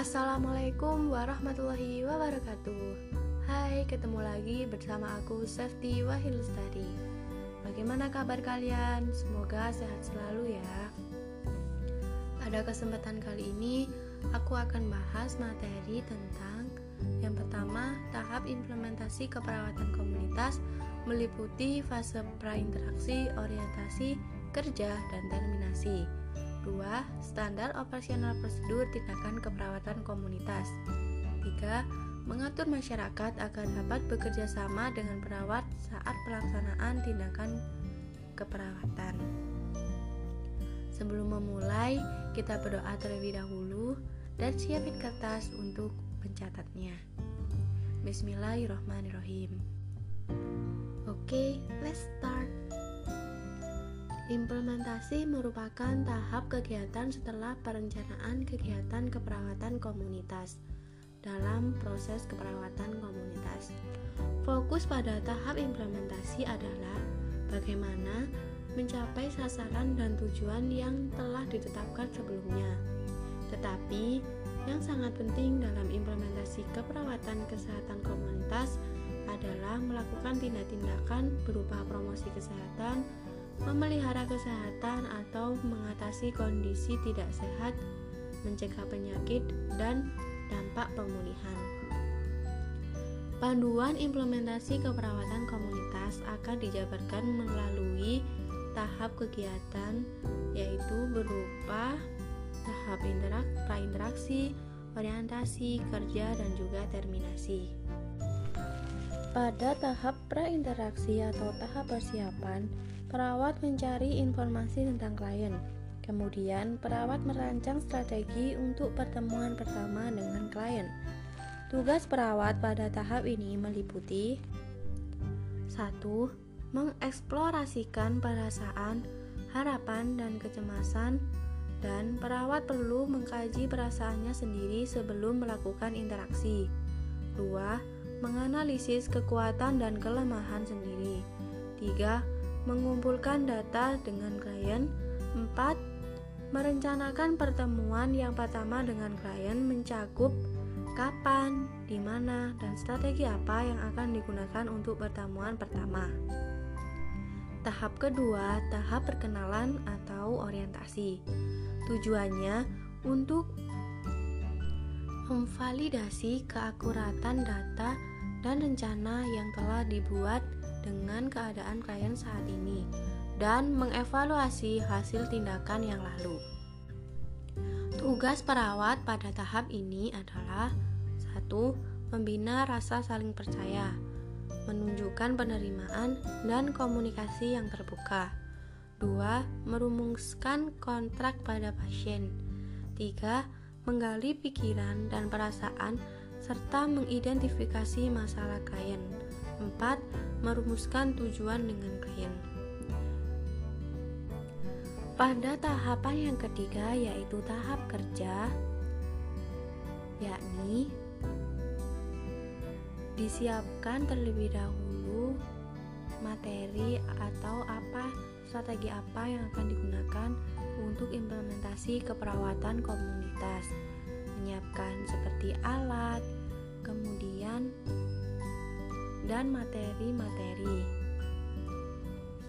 Assalamualaikum warahmatullahi wabarakatuh. Hai, ketemu lagi bersama aku Safety Wahil Lestari Bagaimana kabar kalian? Semoga sehat selalu ya. Pada kesempatan kali ini, aku akan bahas materi tentang Yang pertama, tahap implementasi keperawatan komunitas meliputi fase prainteraksi, orientasi, kerja, dan terminasi 2. Standar operasional prosedur tindakan keperawatan komunitas 3. Mengatur masyarakat agar dapat bekerja sama dengan perawat saat pelaksanaan tindakan keperawatan Sebelum memulai, kita berdoa terlebih dahulu dan siapin kertas untuk pencatatnya Bismillahirrahmanirrahim Oke, okay, let's start Implementasi merupakan tahap kegiatan setelah perencanaan kegiatan keperawatan komunitas dalam proses keperawatan komunitas. Fokus pada tahap implementasi adalah bagaimana mencapai sasaran dan tujuan yang telah ditetapkan sebelumnya. Tetapi, yang sangat penting dalam implementasi keperawatan kesehatan komunitas adalah melakukan tindak-tindakan berupa promosi kesehatan, memelihara kesehatan atau mengatasi kondisi tidak sehat, mencegah penyakit, dan dampak pemulihan. Panduan implementasi keperawatan komunitas akan dijabarkan melalui tahap kegiatan yaitu berupa tahap interak, prainteraksi, orientasi, kerja, dan juga terminasi. Pada tahap prainteraksi atau tahap persiapan, Perawat mencari informasi tentang klien. Kemudian, perawat merancang strategi untuk pertemuan pertama dengan klien. Tugas perawat pada tahap ini meliputi 1. Mengeksplorasikan perasaan, harapan, dan kecemasan dan perawat perlu mengkaji perasaannya sendiri sebelum melakukan interaksi. 2. Menganalisis kekuatan dan kelemahan sendiri. 3 mengumpulkan data dengan klien. 4. Merencanakan pertemuan yang pertama dengan klien mencakup kapan, di mana, dan strategi apa yang akan digunakan untuk pertemuan pertama. Tahap kedua, tahap perkenalan atau orientasi. Tujuannya untuk memvalidasi keakuratan data dan rencana yang telah dibuat dengan keadaan klien saat ini dan mengevaluasi hasil tindakan yang lalu. Tugas perawat pada tahap ini adalah satu, Membina rasa saling percaya, menunjukkan penerimaan dan komunikasi yang terbuka. 2. Merumuskan kontrak pada pasien. 3. Menggali pikiran dan perasaan serta mengidentifikasi masalah klien. 4. Merumuskan tujuan dengan klien. Pada tahapan yang ketiga yaitu tahap kerja yakni disiapkan terlebih dahulu materi atau apa strategi apa yang akan digunakan untuk implementasi keperawatan komunitas menyiapkan seperti alat kemudian dan materi-materi.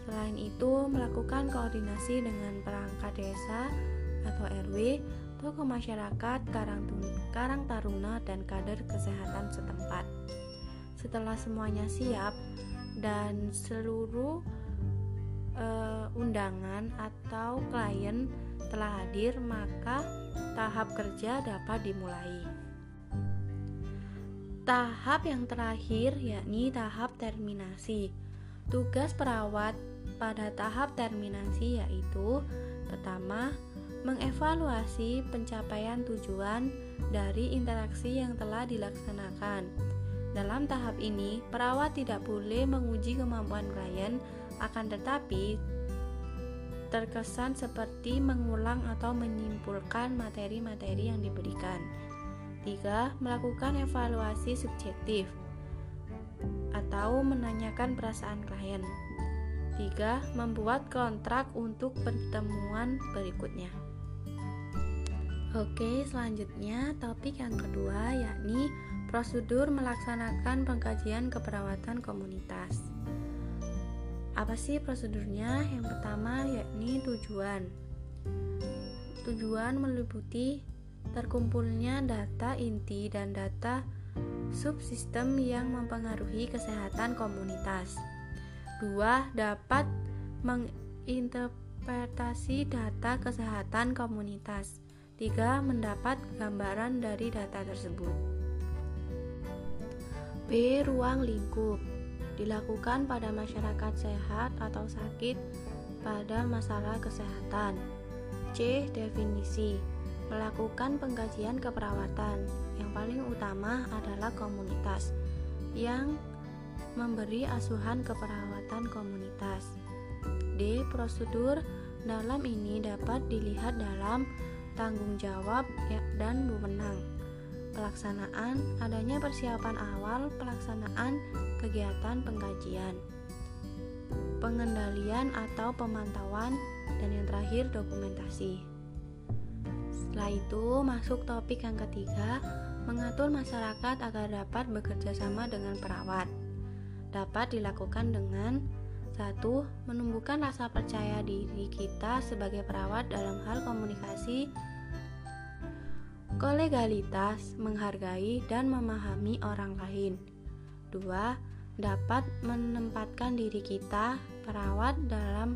Selain itu, melakukan koordinasi dengan perangkat desa atau RW, tokoh masyarakat, karang, karang taruna, dan kader kesehatan setempat. Setelah semuanya siap dan seluruh uh, undangan atau klien telah hadir, maka tahap kerja dapat dimulai. Tahap yang terakhir yakni tahap terminasi. Tugas perawat pada tahap terminasi yaitu pertama, mengevaluasi pencapaian tujuan dari interaksi yang telah dilaksanakan. Dalam tahap ini, perawat tidak boleh menguji kemampuan klien, akan tetapi terkesan seperti mengulang atau menyimpulkan materi-materi yang diberikan. 3. Melakukan evaluasi subjektif atau menanyakan perasaan klien. 3. Membuat kontrak untuk pertemuan berikutnya. Oke, selanjutnya topik yang kedua yakni prosedur melaksanakan pengkajian keperawatan komunitas. Apa sih prosedurnya? Yang pertama yakni tujuan. Tujuan meliputi terkumpulnya data inti dan data subsistem yang mempengaruhi kesehatan komunitas. Dua, dapat menginterpretasi data kesehatan komunitas. 3. Mendapat gambaran dari data tersebut. B. Ruang lingkup dilakukan pada masyarakat sehat atau sakit pada masalah kesehatan. C. Definisi melakukan pengkajian keperawatan. Yang paling utama adalah komunitas yang memberi asuhan keperawatan komunitas. D. Prosedur dalam ini dapat dilihat dalam tanggung jawab ya, dan wewenang. Pelaksanaan adanya persiapan awal pelaksanaan kegiatan pengkajian. Pengendalian atau pemantauan dan yang terakhir dokumentasi. Setelah itu masuk topik yang ketiga, mengatur masyarakat agar dapat bekerja sama dengan perawat. Dapat dilakukan dengan satu, menumbuhkan rasa percaya diri kita sebagai perawat dalam hal komunikasi, kolegalitas, menghargai dan memahami orang lain. Dua, dapat menempatkan diri kita perawat dalam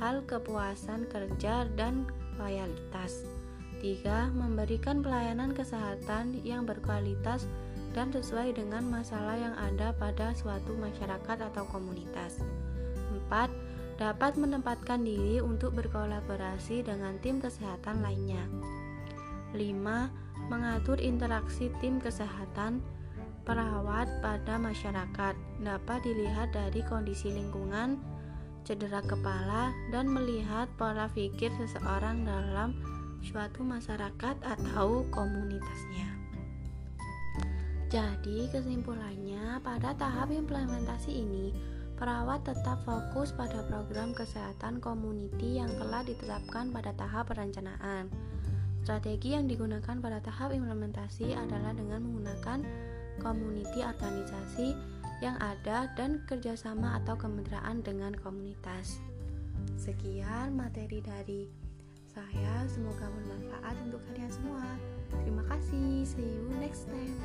hal kepuasan kerja dan loyalitas. Tiga, memberikan pelayanan kesehatan yang berkualitas dan sesuai dengan masalah yang ada pada suatu masyarakat atau komunitas. 4. Dapat menempatkan diri untuk berkolaborasi dengan tim kesehatan lainnya. 5. Mengatur interaksi tim kesehatan perawat pada masyarakat dapat dilihat dari kondisi lingkungan, cedera kepala, dan melihat pola pikir seseorang dalam suatu masyarakat atau komunitasnya. Jadi, kesimpulannya, pada tahap implementasi ini, perawat tetap fokus pada program kesehatan community yang telah ditetapkan pada tahap perencanaan. Strategi yang digunakan pada tahap implementasi adalah dengan menggunakan community organisasi yang ada dan kerjasama atau kemitraan dengan komunitas. Sekian materi dari saya, semoga bermanfaat untuk kalian semua. Terima kasih, see you next time.